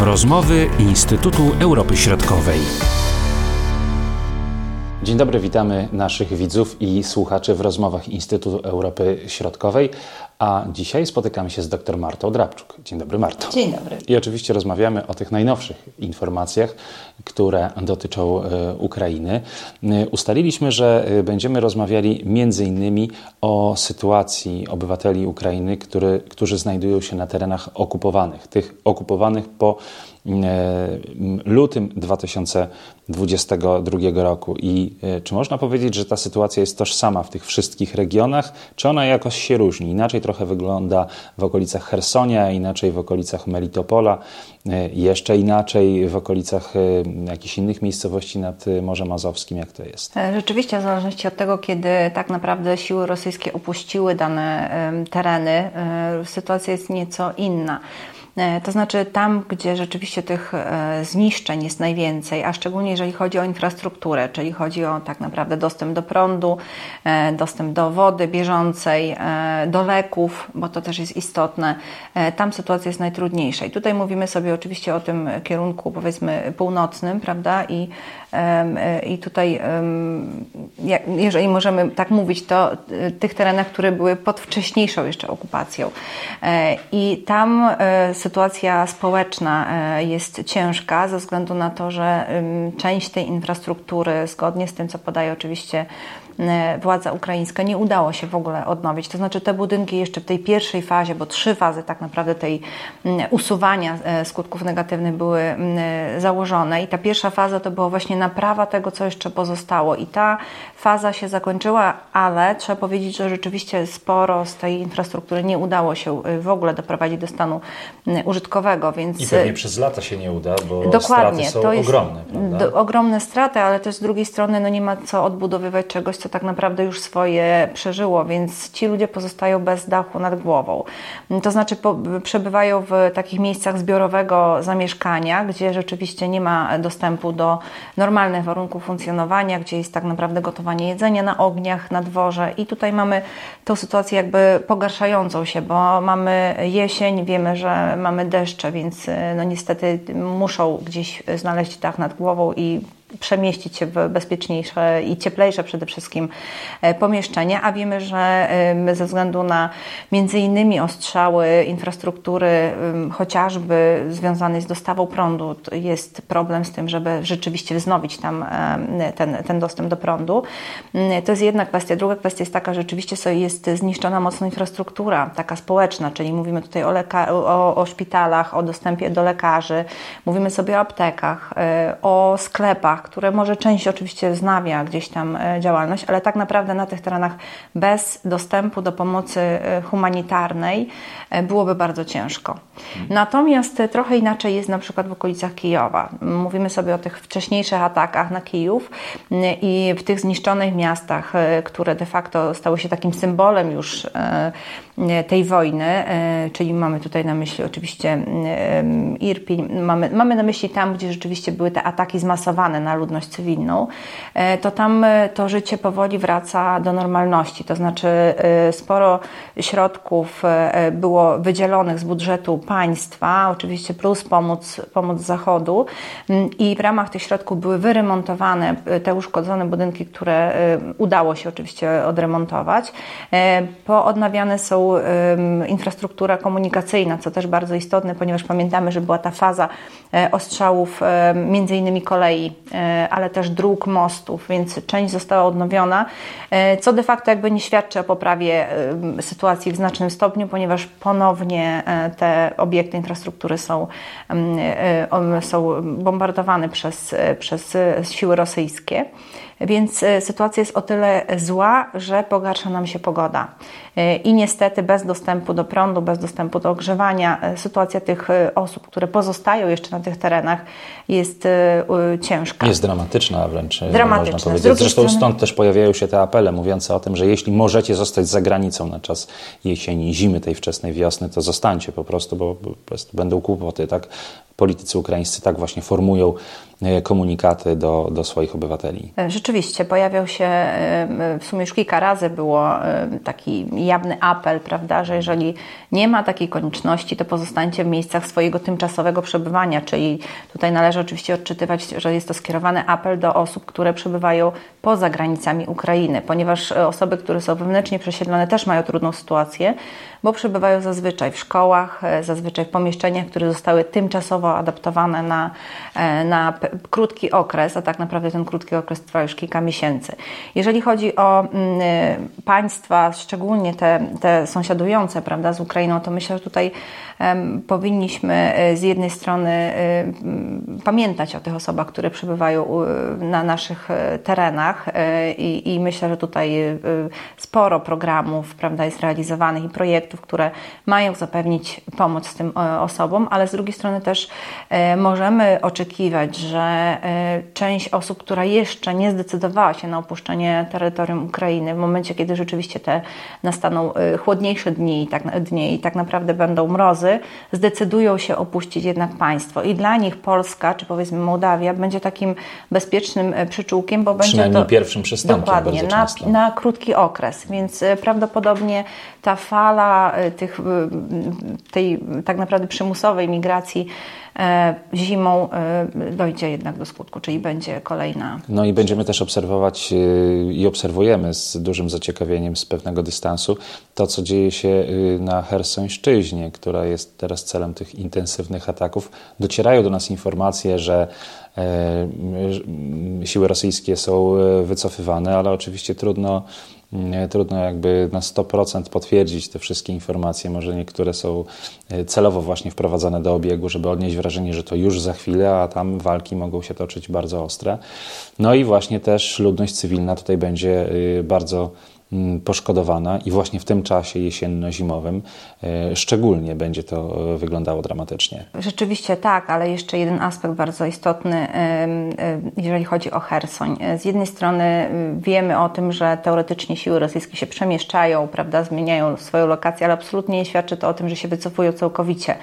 Rozmowy Instytutu Europy Środkowej. Dzień dobry, witamy naszych widzów i słuchaczy w rozmowach Instytutu Europy Środkowej. A dzisiaj spotykamy się z dr Martą Drabczuk. Dzień dobry, Marto. Dzień dobry. I oczywiście rozmawiamy o tych najnowszych informacjach, które dotyczą e, Ukrainy. E, ustaliliśmy, że e, będziemy rozmawiali między innymi o sytuacji obywateli Ukrainy, który, którzy znajdują się na terenach okupowanych, tych okupowanych po lutym 2022 roku. I czy można powiedzieć, że ta sytuacja jest tożsama w tych wszystkich regionach, czy ona jakoś się różni? Inaczej trochę wygląda w okolicach Hersonia, inaczej w okolicach Melitopola, e, jeszcze inaczej w okolicach e, jakichś innych miejscowości nad e, Morzem Azowskim. Jak to jest? Rzeczywiście, w zależności od tego, kiedy tak naprawdę siły rosyjskie opuściły dane tereny, sytuacja jest nieco inna. E, to znaczy tam, gdzie rzeczywiście tych e, zniszczeń jest najwięcej, a szczególnie jeżeli chodzi o infrastrukturę, czyli chodzi o tak naprawdę dostęp do prądu, e, dostęp do wody bieżącej, do leków, bo to też jest istotne, tam sytuacja jest najtrudniejsza. I tutaj mówimy sobie oczywiście o tym kierunku powiedzmy północnym, prawda? I, i tutaj, jeżeli możemy tak mówić, to tych terenach, które były pod wcześniejszą jeszcze okupacją. I tam sytuacja sytuacja społeczna e, jest ciężka ze względu na to, że część tej infrastruktury, zgodnie z tym, co podaje oczywiście władza ukraińska nie udało się w ogóle odnowić. To znaczy te budynki jeszcze w tej pierwszej fazie, bo trzy fazy tak naprawdę tej usuwania e, skutków negatywnych były założone i ta pierwsza faza to była właśnie naprawa tego, co jeszcze pozostało i ta faza się zakończyła, ale trzeba powiedzieć, że rzeczywiście sporo z tej infrastruktury nie udało się e, w ogóle doprowadzić do stanu użytkowego, więc... I pewnie przez lata się nie uda, bo Dokładnie, straty są to jest ogromne, prawda? ogromne straty, ale też z drugiej strony no nie ma co odbudowywać czegoś, co tak naprawdę już swoje przeżyło, więc ci ludzie pozostają bez dachu nad głową. To znaczy po, przebywają w takich miejscach zbiorowego zamieszkania, gdzie rzeczywiście nie ma dostępu do normalnych warunków funkcjonowania, gdzie jest tak naprawdę gotowanie jedzenia na ogniach, na dworze i tutaj mamy tą sytuację jakby pogarszającą się, bo mamy jesień, wiemy, że mamy deszcze, więc no niestety muszą gdzieś znaleźć dach nad głową i przemieścić się w bezpieczniejsze i cieplejsze przede wszystkim e, pomieszczenie, a wiemy, że ze względu na między innymi ostrzały infrastruktury, chociażby związanej z dostawą prądu, jest problem z tym, żeby rzeczywiście wznowić tam ten, ten dostęp do prądu. Mm, to jest jedna kwestia. Druga kwestia jest taka, że rzeczywiście jest zniszczona mocno infrastruktura, taka społeczna, czyli mówimy tutaj o, leka- o, o szpitalach, o dostępie do lekarzy, mówimy sobie o aptekach, e, o sklepach, które może część oczywiście znawia gdzieś tam e, działalność, ale tak naprawdę na tych terenach bez dostępu do pomocy e, humanitarnej e, byłoby bardzo ciężko. Natomiast trochę inaczej jest na przykład w okolicach Kijowa. Mówimy sobie o tych wcześniejszych atakach na Kijów i w tych zniszczonych miastach, które de facto stały się takim symbolem już tej wojny, czyli mamy tutaj na myśli oczywiście Irpiń, mamy, mamy na myśli tam, gdzie rzeczywiście były te ataki zmasowane na ludność cywilną, e, to tam e, to życie powoli wraca do normalności. To znaczy e, sporo środków było wydzielonych z budżetu państwa, oczywiście plus pomoc, pomoc Zachodu mm, i w ramach tych środków były wyremontowane te uszkodzone budynki, które udało się oczywiście odremontować. Poodnawiane są infrastruktura komunikacyjna, co też bardzo istotne, ponieważ pamiętamy, że była ta faza ostrzałów między innymi kolei ale też dróg, mostów, więc część została odnowiona, e, co de facto jakby nie świadczy o poprawie e, sytuacji w znacznym stopniu, ponieważ ponownie te obiekty infrastruktury są, są bombardowane przez, przez siły rosyjskie. Więc e, sytuacja jest o tyle zła, że pogarsza nam się pogoda. E, I niestety bez dostępu do prądu, bez dostępu do ogrzewania, e, sytuacja tych osób, które pozostają jeszcze na tych terenach jest ciężka. Jest dramatyczna wręcz, dramatyczna. można powiedzieć. Zresztą strony... stąd też pojawiają się te apele mówiące o tym, że jeśli możecie zostać za granicą na czas jesieni, zimy, tej wczesnej wiosny, to zostańcie po prostu, bo po prostu będą kłopoty, tak? Politycy ukraińscy tak właśnie formują E, komunikaty do, do swoich obywateli. E, rzeczywiście, pojawiał się e, w sumie już kilka razy było taki jawny apel, prawda, że jeżeli nie ma takiej konieczności, to pozostańcie w miejscach swojego tymczasowego przebywania, czyli tutaj należy oczywiście odczytywać, że jest to skierowany apel do osób, które przebywają poza granicami Ukrainy, ponieważ osoby, które są wewnętrznie przesiedlone też mają trudną sytuację, bo przebywają zazwyczaj w szkołach, zazwyczaj w pomieszczeniach, które zostały tymczasowo adaptowane na, na krótki okres, a tak naprawdę ten krótki okres trwa już kilka miesięcy. Jeżeli chodzi o mm, y, państwa, szczególnie te, te sąsiadujące prawda, z Ukrainą, to myślę, że tutaj powinniśmy z jednej strony pamiętać o tych osobach, które przebywają na naszych terenach i, i myślę, że tutaj sporo programów prawda, jest realizowanych i projektów, które mają zapewnić pomoc tym osobom, ale z drugiej strony też możemy oczekiwać, że E, część osób, która jeszcze nie zdecydowała się na opuszczenie terytorium Ukrainy, w momencie, kiedy rzeczywiście te nastaną e, chłodniejsze dni i tak, dni i tak naprawdę będą mrozy, zdecydują się opuścić jednak państwo. I dla nich Polska, czy powiedzmy Mołdawia, będzie takim bezpiecznym e, przyczółkiem, bo będzie to pierwszym przystankiem dokładnie na, na krótki okres. Więc prawdopodobnie ta fala tych, tej tak naprawdę przymusowej migracji E, zimą e, dojdzie jednak do skutku, czyli będzie kolejna. No i będziemy też obserwować e, i obserwujemy z dużym zaciekawieniem, z pewnego dystansu, to co dzieje się na Hersońszczyźnie, która jest teraz celem tych intensywnych ataków. Docierają do nas informacje, że siły rosyjskie są wycofywane, ale oczywiście trudno Trudno jakby na 100% potwierdzić te wszystkie informacje. Może niektóre są e, celowo właśnie wprowadzane do obiegu, żeby odnieść wrażenie, że to już za chwilę, a tam walki mogą się toczyć bardzo ostre. No i właśnie też ludność cywilna tutaj będzie y, bardzo Mm, poszkodowana i właśnie w tym czasie jesienno-zimowym e, szczególnie będzie to e, wyglądało dramatycznie. Rzeczywiście tak, ale jeszcze jeden aspekt bardzo istotny, jeżeli chodzi o Hersoń. Z jednej strony wiemy o tym, że teoretycznie siły rosyjskie się przemieszczają, prawda, zmieniają swoją lokację, ale absolutnie nie świadczy to o tym, że się wycofują całkowicie.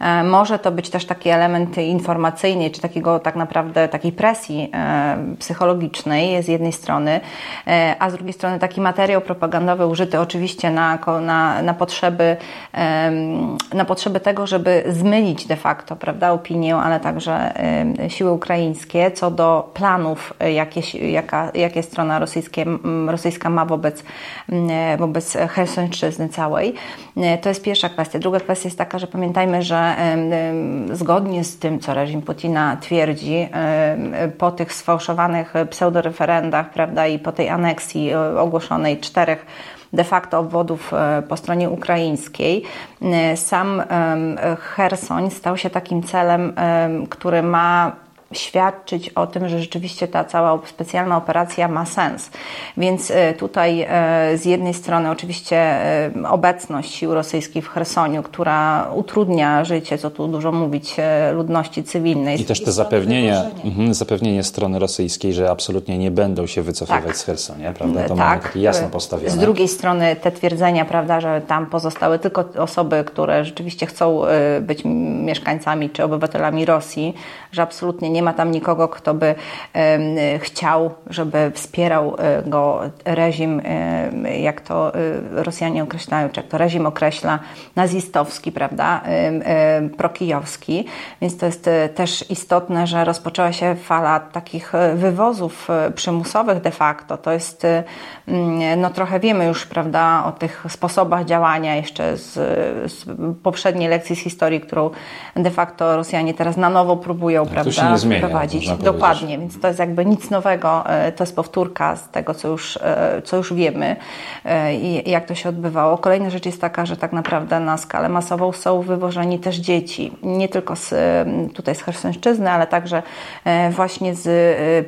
E, może to być też taki element informacyjny, czy takiego tak naprawdę takiej presji psychologicznej z jednej strony, a z drugiej strony taki materiał, materiał propagandowy użyty oczywiście na, na, na, potrzeby, na potrzeby tego, żeby zmylić de facto prawda, opinię, ale także siły ukraińskie co do planów, jakie, jaka, jakie strona rosyjskie, rosyjska ma wobec, wobec Helsońszczyzny całej. E, to jest pierwsza kwestia. Druga kwestia jest taka, że pamiętajmy, że zgodnie z tym, co reżim Putina twierdzi, po tych sfałszowanych pseudoreferendach prawda, i po tej aneksji e, ogłoszonej czterech de facto obwodów e, po stronie ukraińskiej. E, sam Hersoń stał się takim celem, który ma świadczyć o tym, że rzeczywiście ta cała specjalna operacja ma sens. Więc e, tutaj e, z jednej strony oczywiście e, obecność sił rosyjskich w Chersoniu, która utrudnia życie, co tu dużo mówić, ludności cywilnej. I też te zapewnienia, mhm, zapewnienie strony rosyjskiej, że absolutnie nie będą się wycofywać tak. z Hersonia, prawda? To tak. takie jasno postawione. Z drugiej strony te twierdzenia, prawda, że tam pozostały tylko osoby, które rzeczywiście chcą być mieszkańcami czy obywatelami Rosji, że absolutnie nie ma tam nikogo, kto by chciał, żeby wspierał e, go reżim, jak to e, Rosjanie określają, czy jak to reżim określa, nazistowski, prawda, prokijowski. Więc to jest e, też istotne, że rozpoczęła się fala takich wywozów przymusowych de facto. To jest, no trochę wiemy już, prawda, o tych sposobach działania jeszcze z, z poprzedniej lekcji z historii, którą de facto Rosjanie teraz na nowo próbują, tak, prawda, to się nie zmienia prowadzić. Dokładnie, więc to jest jakby nic nowego, e, to jest powtórka z tego, co już, e, co już wiemy e, i jak to się odbywało. Kolejna rzecz jest taka, że tak naprawdę na skalę masową są wywożeni też dzieci, nie tylko z, tutaj z Hersońszczyzny, ale także właśnie z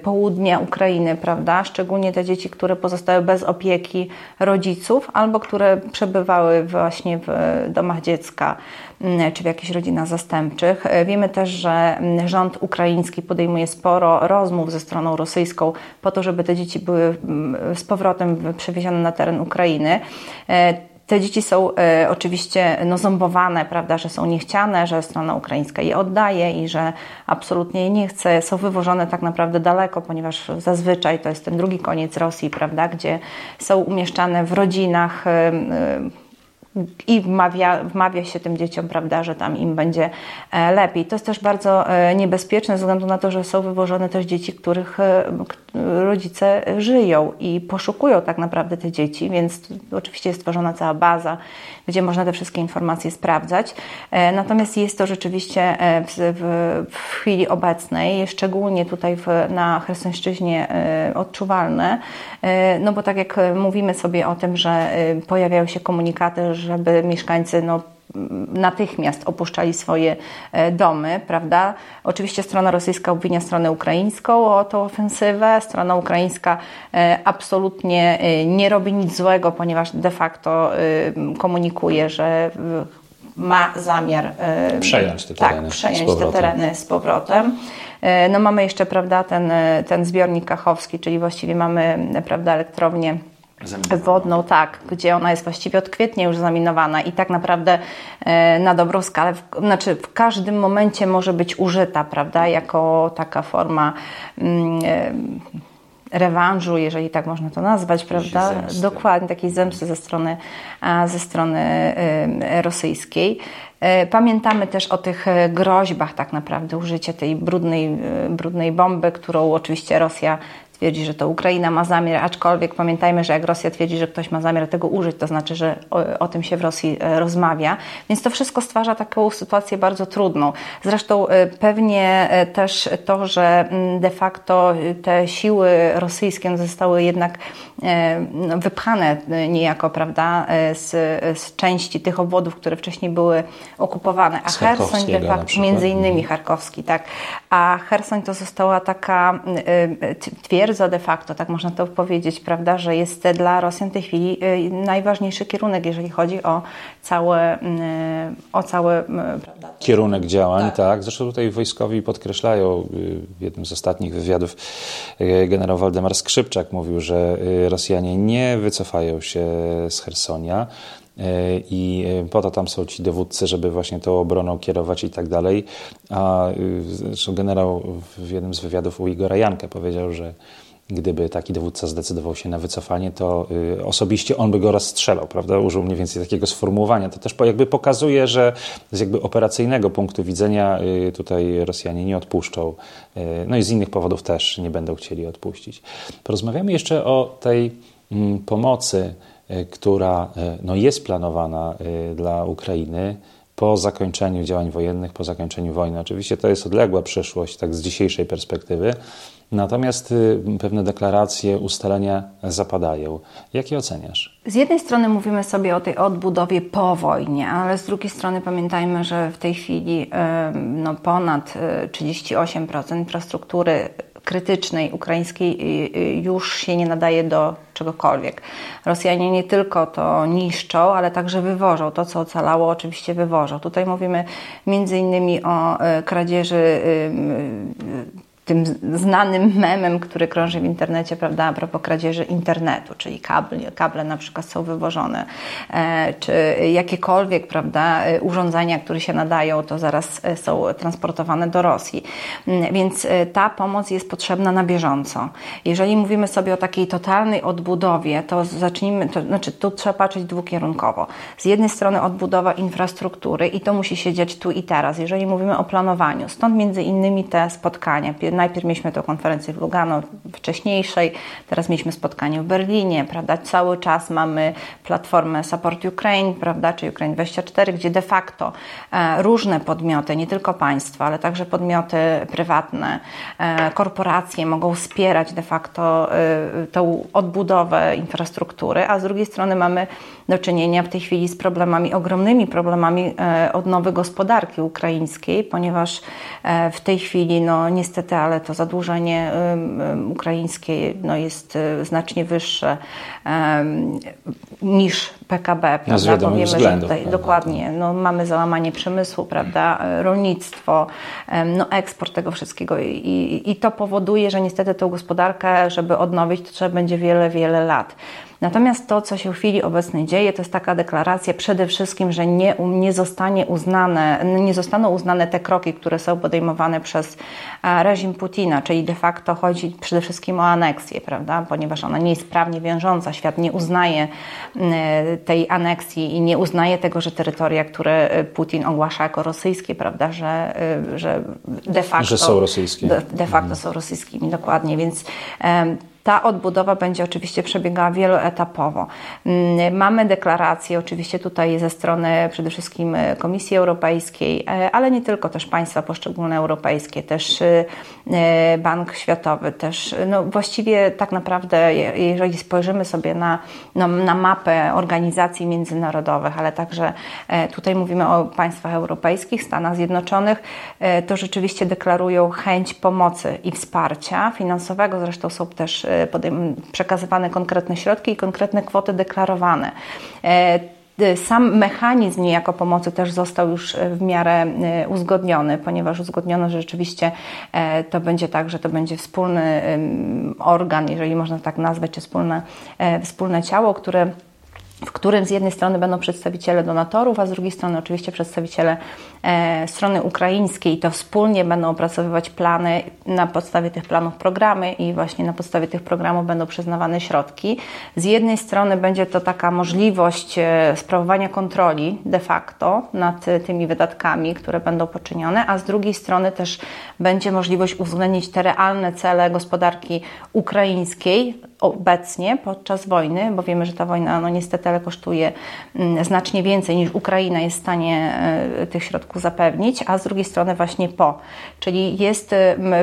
południa Ukrainy, prawda? Szczególnie te dzieci, które pozostały bez opieki rodziców albo które przebywały właśnie w domach dziecka czy w jakichś rodzinach zastępczych. Wiemy też, że rząd ukraiński podejmuje sporo rozmów ze stroną rosyjską po to, żeby te dzieci były mm, z powrotem przewiezione na teren Ukrainy. E, te dzieci są oczywiście no, zombowane, prawda, że są niechciane, że strona ukraińska je oddaje i że absolutnie je nie chce. Są wywożone tak naprawdę daleko, ponieważ zazwyczaj to jest ten drugi koniec Rosji, prawda, gdzie są umieszczane w rodzinach i wmawia, wmawia się tym dzieciom, prawda, że tam im będzie e, lepiej. To jest też bardzo e, niebezpieczne ze względu na to, że są wywożone też dzieci, których e, rodzice żyją i poszukują tak naprawdę te dzieci, więc oczywiście jest stworzona cała baza, gdzie można te wszystkie informacje sprawdzać. Natomiast jest to rzeczywiście w, w, w chwili obecnej, szczególnie tutaj w, na Hersońszczyźnie odczuwalne, no bo tak jak mówimy sobie o tym, że pojawiają się komunikaty, żeby mieszkańcy no, natychmiast opuszczali swoje e, domy, prawda? Oczywiście strona rosyjska obwinia stronę ukraińską o tą ofensywę. Strona ukraińska e, absolutnie e, nie robi nic złego, ponieważ de facto komunikuje, że ma zamiar przejąć te tereny, tak, przejąć te tereny z powrotem. No mamy jeszcze, prawda, ten, ten zbiornik kachowski, czyli właściwie mamy, prawda, elektrownię wodną, tak, gdzie ona jest właściwie od kwietnia już zaminowana i tak naprawdę e, na dobrą skalę, w, znaczy w każdym momencie może być użyta, prawda, jako taka forma mm, e, rewanżu, jeżeli tak można to nazwać, prawda? Zemsty. Dokładnie, takiej zemsty ze strony, ze strony e, rosyjskiej. Pamiętamy też o tych groźbach, tak naprawdę, użycia tej brudnej, brudnej bomby, którą oczywiście Rosja twierdzi, że to Ukraina ma zamiar, aczkolwiek pamiętajmy, że jak Rosja twierdzi, że ktoś ma zamiar tego użyć, to znaczy, że o, o tym się w Rosji e, rozmawia. Więc to wszystko stwarza taką sytuację bardzo trudną. Zresztą e, pewnie e, też to, że mm, de facto te siły rosyjskie zostały jednak no, wypchane niejako, prawda, z, z części tych obwodów, które wcześniej były okupowane. A Hersoń de facto, między innymi mhm. Charkowski, tak. A Hersoń to została taka twierdza, twierdza de facto, tak można to powiedzieć, prawda, że jest dla Rosjan w tej chwili y, najważniejszy kierunek, jeżeli chodzi o cały, y, o cały y, prawda? kierunek działań. Tak. tak. Zresztą tutaj wojskowi podkreślają w jednym z ostatnich wywiadów generał Waldemar Skrzypczak mówił, że Rosjanie nie wycofają się z Hersonia, i po to tam są ci dowódcy, żeby właśnie tą obroną kierować i tak dalej. A zresztą generał w jednym z wywiadów u Igora Janka powiedział, że gdyby taki dowódca zdecydował się na wycofanie, to osobiście on by go rozstrzelał, prawda? Użył mniej więcej takiego sformułowania. To też jakby pokazuje, że z jakby operacyjnego punktu widzenia tutaj Rosjanie nie odpuszczą. No i z innych powodów też nie będą chcieli odpuścić. Porozmawiamy jeszcze o tej mm, pomocy, która no, jest planowana dla Ukrainy po zakończeniu działań wojennych, po zakończeniu wojny. Oczywiście to jest odległa przyszłość, tak z dzisiejszej perspektywy, Natomiast y, pewne deklaracje, ustalenia zapadają. Jak je oceniasz? Z jednej strony mówimy sobie o tej odbudowie po wojnie, ale z drugiej strony pamiętajmy, że w tej chwili no, ponad 38% y, infrastruktury krytycznej ukraińskiej y, już się nie nadaje do czegokolwiek. Rosjanie nie tylko to niszczą, ale także wywożą. To, co ocalało, oczywiście wywożą. Tutaj mówimy między innymi o kradzieży tym znanym memem, który krąży w internecie, prawda, a propos kradzieży internetu, czyli kable, kable na przykład są wywożone, e, czy jakiekolwiek, prawda, urządzenia, które się nadają, to zaraz e, są transportowane do Rosji. Mm, więc e, ta pomoc jest potrzebna na bieżąco. Jeżeli mówimy sobie o takiej totalnej odbudowie, to zacznijmy, to znaczy tu trzeba patrzeć dwukierunkowo. Z jednej strony odbudowa infrastruktury i to musi się dziać tu i teraz. Jeżeli mówimy o planowaniu, stąd między innymi te spotkania, najpierw mieliśmy tę konferencję w Lugano wcześniejszej, teraz mieliśmy spotkanie w Berlinie, prawda? Cały czas mamy platformę Support Ukraine, prawda, czy Ukraine 24, gdzie de facto e, różne podmioty, nie tylko państwa, ale także podmioty prywatne, e, korporacje mogą wspierać de facto e, tą odbudowę infrastruktury, a z drugiej strony mamy do czynienia w tej chwili z problemami, ogromnymi problemami odnowy gospodarki ukraińskiej, ponieważ w tej chwili, no niestety, ale to zadłużenie ukraińskie no, jest y, znacznie wyższe niż PKB, no? Bo wiemy, że tutaj dokładnie no, mamy załamanie przemysłu, prawda? Rolnictwo, no, eksport tego wszystkiego I, i, i to powoduje, że niestety tą gospodarkę, żeby odnowić, to trzeba będzie wiele, wiele lat. Natomiast to, co się w chwili obecnej dzieje, to jest taka deklaracja przede wszystkim, że nie, nie, zostanie uznane, nie zostaną uznane te kroki, które są podejmowane przez e, reżim Putina, czyli de facto chodzi przede wszystkim o aneksję, prawda? ponieważ ona nie jest prawnie wiążąca. Świat nie uznaje tej aneksji i nie uznaje tego, że terytoria, które e, Putin ogłasza jako rosyjskie, prawda, że, że de facto, że są rosyjskie. De, de facto mhm. są rosyjskimi, dokładnie. Więc ta odbudowa będzie oczywiście przebiegała wieloetapowo. Mm, mamy deklaracje oczywiście tutaj ze strony przede wszystkim e, Komisji Europejskiej, e, ale nie tylko, też państwa poszczególne europejskie, też e, Bank Światowy, też no właściwie tak naprawdę, jeżeli spojrzymy sobie na, no, na mapę organizacji międzynarodowych, ale także tutaj mówimy o państwach europejskich, Stanach Zjednoczonych, to rzeczywiście deklarują chęć pomocy i wsparcia finansowego, zresztą są też przekazywane konkretne środki i konkretne kwoty deklarowane. E, sam mechanizm niejako pomocy też został już w miarę e, uzgodniony, ponieważ uzgodniono, że rzeczywiście e, to będzie tak, że to będzie wspólny organ, jeżeli można tak nazwać, czy wspólne, wspólne ciało, które w którym z jednej strony będą przedstawiciele donatorów, a z drugiej strony oczywiście przedstawiciele e, strony ukraińskiej. To wspólnie będą opracowywać plany, na podstawie tych planów programy i właśnie na podstawie tych programów będą przyznawane środki. Z jednej strony będzie to taka możliwość e, sprawowania kontroli de facto nad tymi wydatkami, które będą poczynione, a z drugiej strony też będzie możliwość uwzględnić te realne cele gospodarki ukraińskiej obecnie podczas wojny, bo wiemy, że ta wojna no niestety ale kosztuje mm, znacznie więcej niż Ukraina jest w stanie e, tych środków zapewnić, a z drugiej strony właśnie po. Czyli jest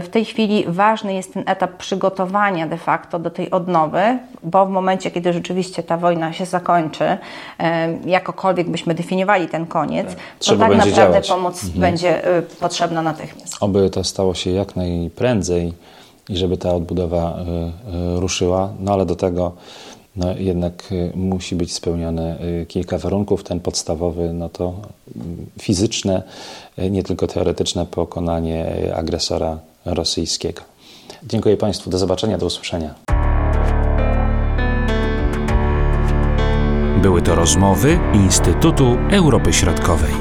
w tej chwili ważny jest ten etap przygotowania de facto do tej odnowy, bo w momencie, kiedy rzeczywiście ta wojna się zakończy, jakokolwiek byśmy definiowali ten koniec, tak. to tak naprawdę działać. pomoc mhm. będzie e, potrzebna natychmiast. Oby to stało się jak najprędzej i żeby ta odbudowa y, y, ruszyła, no ale do tego no, jednak y, musi być spełnione kilka warunków. Ten podstawowy, no to fizyczne, nie tylko teoretyczne pokonanie agresora rosyjskiego. Dziękuję Państwu, do zobaczenia, do usłyszenia. Były to rozmowy Instytutu Europy Środkowej.